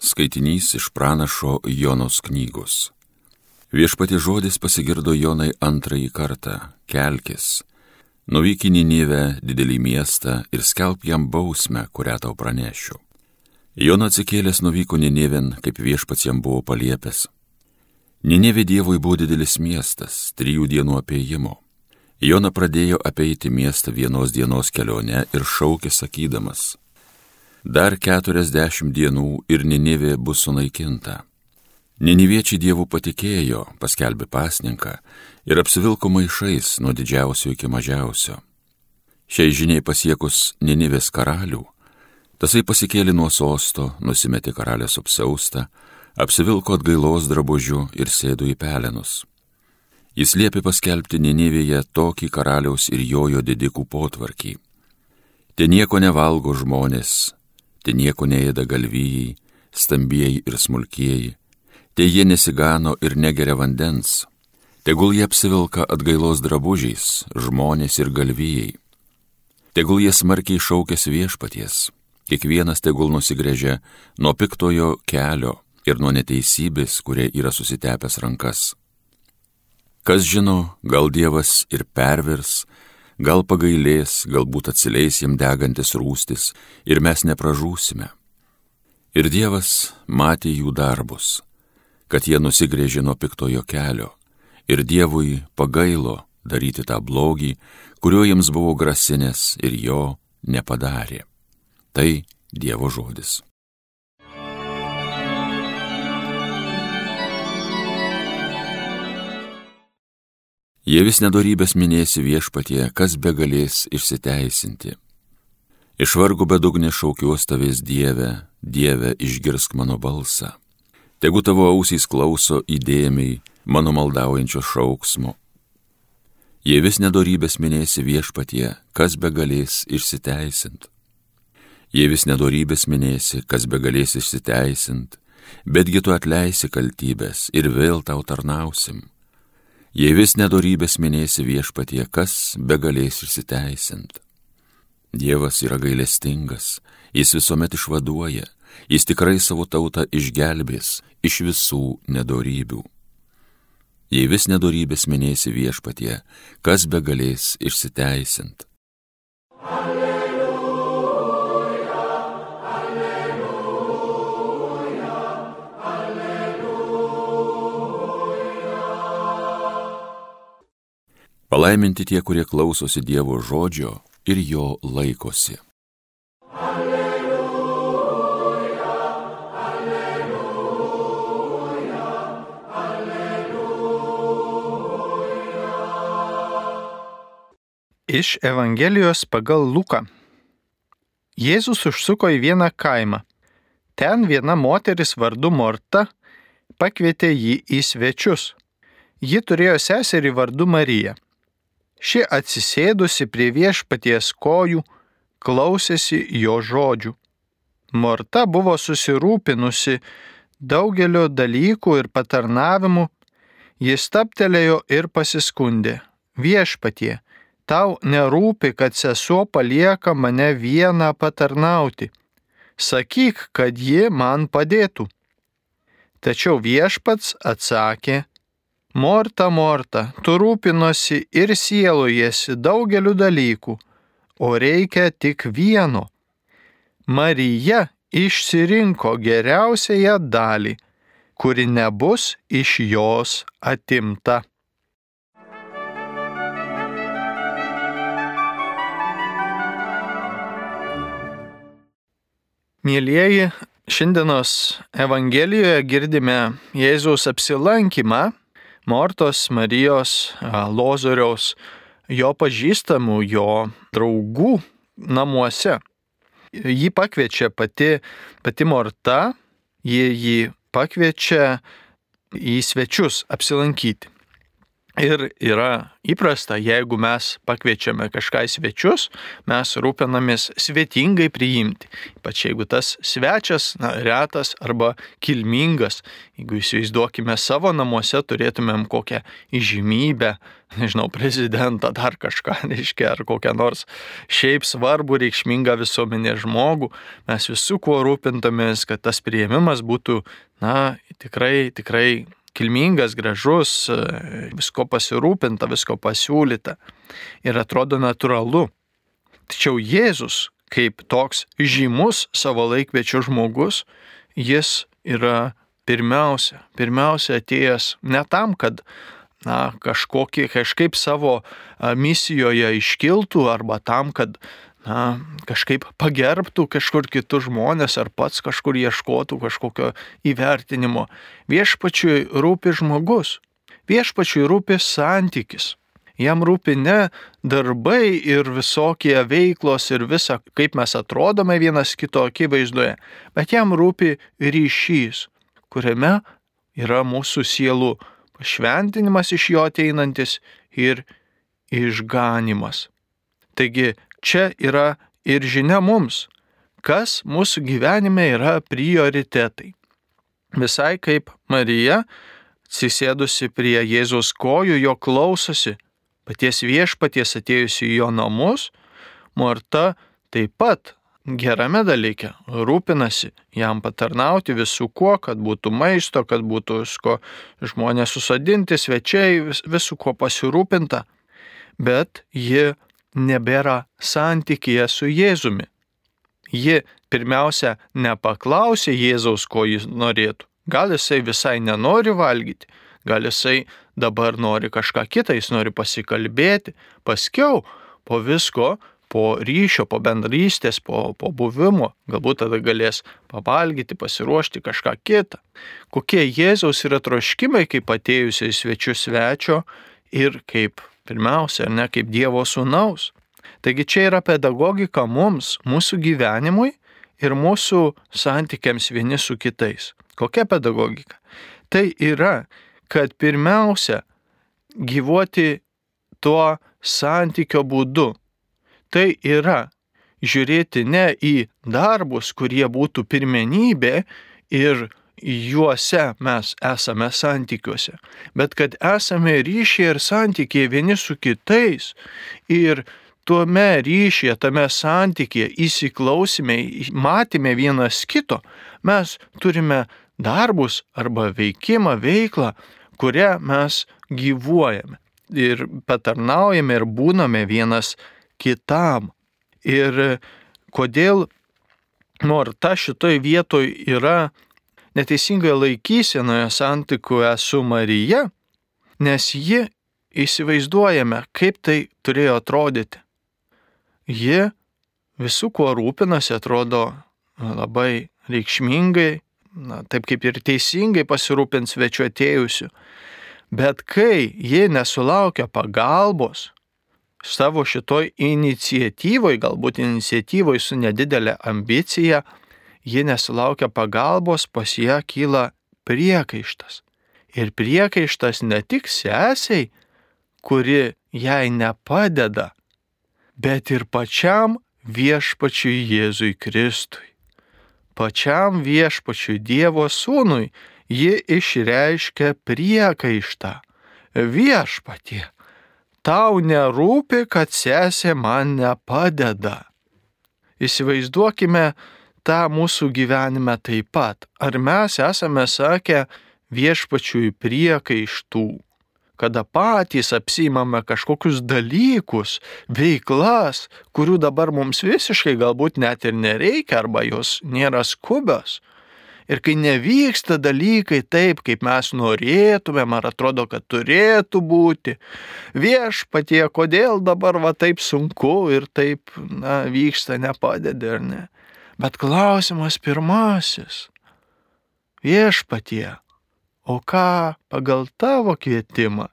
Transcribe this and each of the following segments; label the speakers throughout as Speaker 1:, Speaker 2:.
Speaker 1: Skaitinys iš pranašo Jonos knygos. Viešpati žodis pasigirdo Jonai antrąjį kartą - kelkis, nuvyk į Ninivę didelį miestą ir skelb jam bausmę, kurią tau pranešiu. Jona atsikėlęs nuvyko Ninivėn, kaip viešpats jam buvo paliepęs. Ninivė Dievui buvo didelis miestas, trijų dienų apėjimo. Jona pradėjo apeiti miestą vienos dienos kelionę ir šaukė sakydamas Dar keturiasdešimt dienų ir Ninivė bus sunaikinta. Niniviečiai dievų patikėjo, paskelbė pasninką ir apsivilko maišais nuo didžiausio iki mažiausio. Šiai žiniai pasiekus Ninivės karalių, tasai pasikėlė nuo sosto, nusimetė karalius apsaustą, apsivilko atgailos drabužių ir sėdo į pelenus. Jis liepė paskelbti Ninivėje tokį karaliaus ir jojo didikų potvarkį. Te nieko nevalgo žmonės, te nieko neėda galvijai, stambieji ir smulkieji, te jie nesigano ir negeria vandens, tegul jie apsivilka atgailos drabužiais, žmonės ir galvijai. Tegul jie smarkiai šaukės viešpaties, kiekvienas tegul nusigrėžia nuo piktojo kelio ir nuo neteisybės, kurie yra susitepęs rankas. Kas žino, gal Dievas ir pervers, gal pagailės, galbūt atsileis jam degantis rūstis ir mes nepražūsime. Ir Dievas matė jų darbus, kad jie nusigrėžė nuo piktojo kelio, ir Dievui pagailo daryti tą blogį, kuriuo jiems buvo grasinės ir jo nepadarė. Tai Dievo žodis. Jie vis nedorybės minėsi viešpatie, kas be galės išsiteisinti. Iš vargų bedugnė šaukiuos tavęs Dieve, Dieve išgirsk mano balsą. Tegu tavo ausys klauso įdėmiai mano maldaujančio šauksmo. Jie vis nedorybės minėsi viešpatie, kas be galės išsiteisinti. Jie vis nedorybės minėsi, kas be galės išsiteisint, betgi tu atleisi kaltybės ir vėl tau tarnausim Jei vis nedorybės minėsi viešpatie, kas be galės išsiteisint. Dievas yra gailestingas, jis visuomet išvaduoja, jis tikrai savo tautą išgelbės iš visų nedorybių. Jei vis nedorybės minėsi viešpatie, kas be galės išsiteisint. Palaiminti tie, kurie klausosi Dievo žodžio ir jo laikosi. Alleluja, alleluja,
Speaker 2: alleluja. Iš Evangelijos pagal Luką. Jėzus užsuko į vieną kaimą. Ten viena moteris vardu Morta pakvietė jį į svečius. Ji turėjo seserį vardu Marija. Ši atsisėdusi prie viešpaties kojų, klausėsi jo žodžių. Morta buvo susirūpinusi daugelio dalykų ir patarnavimų, jis taptelėjo ir pasiskundė. Viešpatie, tau nerūpi, kad sesuo palieka mane vieną patarnauti. Sakyk, kad ji man padėtų. Tačiau viešpats atsakė, Morta, Morta, tu rūpinosi ir sielojasi daugeliu dalykų, o reikia tik vieno. Marija išsirinko geriausiąją dalį, kuri nebus iš jos atimta. Mėlyjeji, šiandienos Evangelijoje girdime Jėzaus apsilankymą Mortos, Marijos, Lozoriaus, jo pažįstamų, jo draugų namuose. Jį pakviečia pati, pati Morta, jie jį pakviečia į svečius apsilankyti. Ir yra įprasta, jeigu mes pakviečiame kažką į svečius, mes rūpinamės svetingai priimti. Ypač jeigu tas svečias, na, retas arba kilmingas. Jeigu įsivaizduokime savo namuose, turėtumėm kokią įžymybę, nežinau, prezidentą, dar kažką, reiškia, ar kokią nors šiaip svarbų, reikšmingą visuomenės žmogų, mes visų kuo rūpintamės, kad tas prieimimas būtų, na, tikrai, tikrai kilmingas, gražus, visko pasirūpinta, visko pasiūlyta ir atrodo natūralu. Tačiau Jėzus, kaip toks žymus savo laikvečio žmogus, jis yra pirmiausia, pirmiausia atėjęs ne tam, kad na, kažkokį, kažkaip savo misijoje iškiltų arba tam, kad na, kažkaip pagerbtų kažkur kitus žmonės ar pats kažkur ieškotų kažkokio įvertinimo. Viešpačiui rūpi žmogus, viešpačiui rūpi santykis. Jam rūpi ne darbai ir visokie veiklos ir visa, kaip mes atrodome vienas kito akivaizdoje, bet jam rūpi ryšys, kuriame yra mūsų sielų pašventinimas iš jo ateinantis ir išganimas. Taigi čia yra ir žinia mums, kas mūsų gyvenime yra prioritetai. Visai kaip Marija, atsisėdusi prie Jėzaus kojų, jo klausosi, paties viešpaties atėjusi į jo namus, Morta taip pat gerame dalyke rūpinasi jam patarnauti visų kuo, kad būtų maisto, kad būtų visko žmonės susadinti, svečiai, vis, visų kuo pasirūpinta. Bet ji nebėra santykėje su Jėzumi. Ji pirmiausia nepaklausė Jėzaus, ko jis norėtų. Gal jisai visai nenori valgyti, gal jisai dabar nori kažką kitą, jis nori pasikalbėti. Paskiau, po visko, po ryšio, po bendrystės, po, po buvimo, galbūt tada galės pavalgyti, pasiruošti kažką kitą. Kokie Jėzaus yra troškimai, kaip atėjusiai svečių svečio ir kaip Pirmiausia, ar ne kaip Dievo sūnaus. Taigi čia yra pedagogika mums, mūsų gyvenimui ir mūsų santykiams vieni su kitais. Kokia pedagogika? Tai yra, kad pirmiausia gyvuoti tuo santykio būdu. Tai yra žiūrėti ne į darbus, kurie būtų pirmenybė ir juose mes esame santykiuose, bet kad esame ryšyje ir santykėje vieni su kitais ir tuome ryšyje, tame santykėje įsiklausime, matėme vienas kito, mes turime darbus arba veikimą, veiklą, kurią mes gyvuojame ir patarnaujame ir būname vienas kitam. Ir kodėl Morta šitoj vietoj yra neteisingoje laikysenoje santikoje su Marija, nes ji įsivaizduojame, kaip tai turėjo atrodyti. Ji visų, kuo rūpinasi, atrodo labai reikšmingai, na, taip kaip ir teisingai pasirūpins svečiu atėjusiu. Bet kai ji nesulaukia pagalbos savo šitoj iniciatyvoj, galbūt iniciatyvoj su nedidelė ambicija, ji nesulaukia pagalbos, pas ją kyla priekaištas. Ir priekaištas ne tik sesiai, kuri jai nepadeda, bet ir pačiam viešpačiui Jėzui Kristui. Pačiam viešpačiui Dievo sūnui ji išreiškia priekaištą. Viešpatie, tau nerūpi, kad sesė man nepadeda. Įsivaizduokime, tą mūsų gyvenime taip pat. Ar mes esame sakę viešpačiui priekaištų, kada patys apsimame kažkokius dalykus, veiklas, kurių dabar mums visiškai galbūt net ir nereikia arba jos nėra skubios. Ir kai nevyksta dalykai taip, kaip mes norėtumėm, ar atrodo, kad turėtų būti, viešpatie, kodėl dabar va taip sunku ir taip na, vyksta, nepadeda ar ne. Bet klausimas pirmasis. Viešpatie, o ką pagal tavo kvietimą,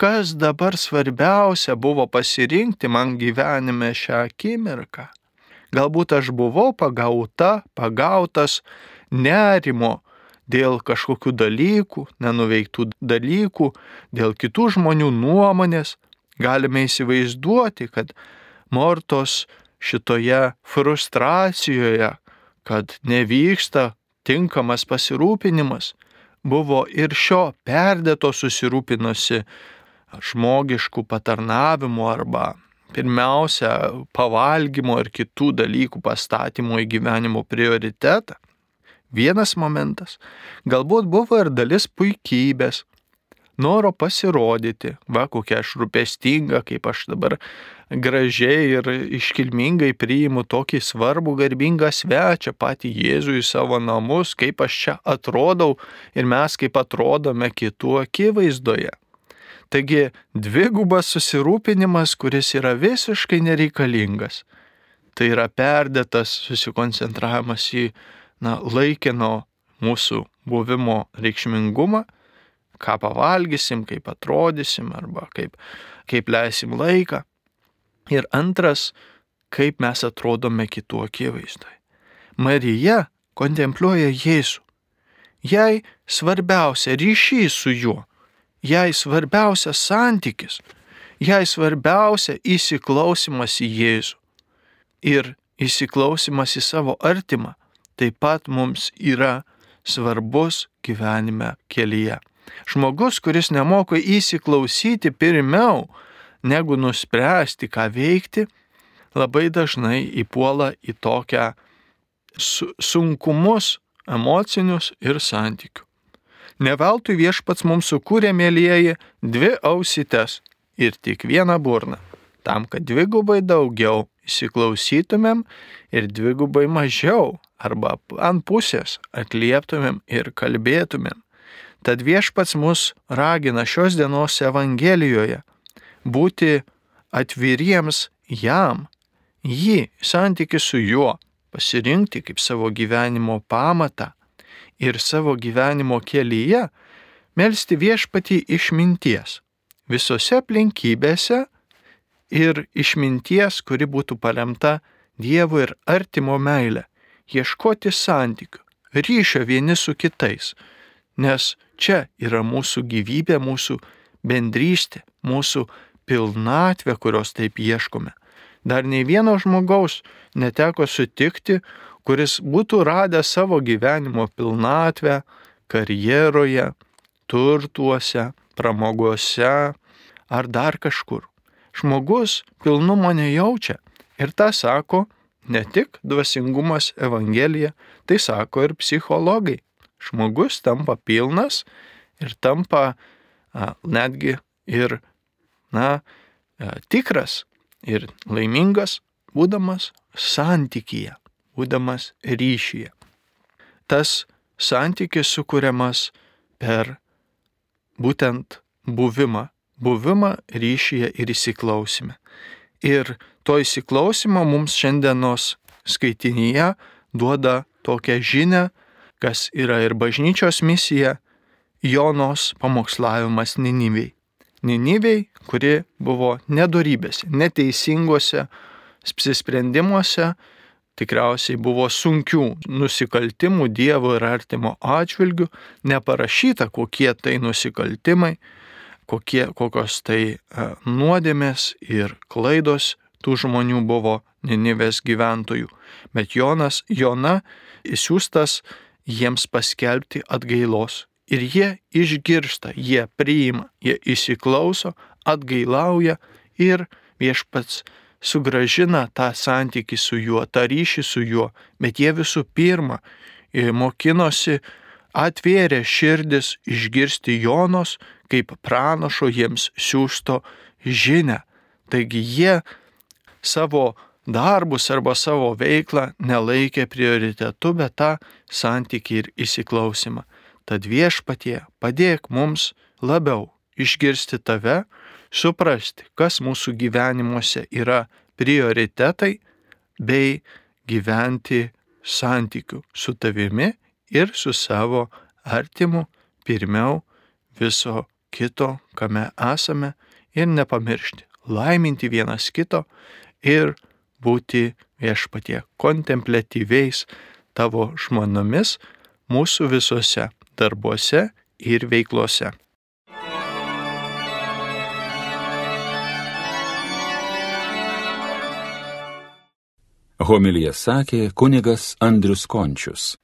Speaker 2: kas dabar svarbiausia buvo pasirinkti man gyvenime šią akimirką? Galbūt aš buvau pagauta, pagautas nerimo dėl kažkokių dalykų, nenuveiktų dalykų, dėl kitų žmonių nuomonės, galime įsivaizduoti, kad Mortos šitoje frustracijoje, kad nevyksta tinkamas pasirūpinimas, buvo ir šio perdėto susirūpinusi žmogiškų patarnavimų arba pirmiausia pavalgymo ir kitų dalykų pastatymo į gyvenimo prioritetą. Vienas momentas. Galbūt buvo ir dalis puikybės, noro pasirodyti, va kokia aš rūpestinga, kaip aš dabar gražiai ir iškilmingai priimu tokį svarbų garbingą svečią, patį Jėzų į savo namus, kaip aš čia atrodau ir mes kaip atrodome kitų akivaizdoje. Taigi dvigubas susirūpinimas, kuris yra visiškai nereikalingas. Tai yra perdėtas susikoncentravimas į na, laikino mūsų buvimo reikšmingumą, ką pavalgysim, kaip atrodysim arba kaip, kaip leisim laiką. Ir antras, kaip mes atrodome kitų akivaizdoj. Marija kontempliuoja Jėzų. Jai svarbiausia ryšys su juo jai svarbiausia santykis, jai svarbiausia įsiklausimas į Jėzų. Ir įsiklausimas į savo artimą taip pat mums yra svarbus gyvenime kelyje. Žmogus, kuris nemoka įsiklausyti pirmiau, negu nuspręsti, ką veikti, labai dažnai įpuola į tokią sunkumus emocinius ir santykių. Neveltui viešpats mums sukūrė, mėlyjeji, dvi ausites ir tik vieną burną, tam, kad dvigubai daugiau įsiklausytumėm ir dvigubai mažiau arba ant pusės atlieptumėm ir kalbėtumėm. Tad viešpats mus ragina šios dienos Evangelijoje būti atviriems jam, jį, santyki su juo, pasirinkti kaip savo gyvenimo pamatą ir savo gyvenimo kelyje melstį viešpatį išminties visose aplinkybėse ir išminties, kuri būtų paremta Dievo ir artimo meilė, ieškoti santykių, ryšio vieni su kitais, nes čia yra mūsų gyvybė, mūsų bendrystė, mūsų pilnatvė, kurios taip ieškome. Dar nei vieno žmogaus neteko sutikti, kuris būtų radęs savo gyvenimo pilnatvę karjeroje, turtuose, pramogose ar dar kažkur. Žmogus pilnumo nejaučia ir tą sako ne tik dvasingumas Evangelija, tai sako ir psichologai. Žmogus tampa pilnas ir tampa a, netgi ir na, a, tikras ir laimingas, būdamas santykyje būdamas ryšyje. Tas santykis sukūriamas per būtent buvimą, buvimą ryšyje ir įsiklausime. Ir to įsiklausimo mums šiandienos skaitinyje duoda tokią žinę, kas yra ir bažnyčios misija Jonos pamokslavimas Niniviai. Niniviai, kuri buvo nedorybėse, neteisingose apsisprendimuose, tikriausiai buvo sunkių nusikaltimų Dievo ir artimo atžvilgių, neparašyta, kokie tai nusikaltimai, kokie, kokios tai e, nuodėmės ir klaidos tų žmonių buvo Ninivės gyventojų. Bet Jonas, Jona įsiūstas jiems paskelbti atgailos. Ir jie išgirsta, jie priima, jie įsiklauso, atgailauja ir viešpats sugražina tą santyki su juo, tą ryšį su juo, bet jie visų pirma e, mokinosi atvėrė širdis išgirsti Jonos kaip pranašo jiems siūsto žinę. Taigi jie savo darbus arba savo veiklą nelaikė prioritetu, bet tą santyki ir įsiklausimą. Tad viešpatie padėk mums labiau išgirsti tave, suprasti, kas mūsų gyvenimuose yra prioritetai, bei gyventi santykių su tavimi ir su savo artimu pirmiau viso kito, kame esame ir nepamiršti, laiminti vienas kito ir būti viešpatie kontemplatyviais tavo žmonomis mūsų visose darbuose ir veiklose.
Speaker 3: Homilija sakė kunigas Andrius Končius.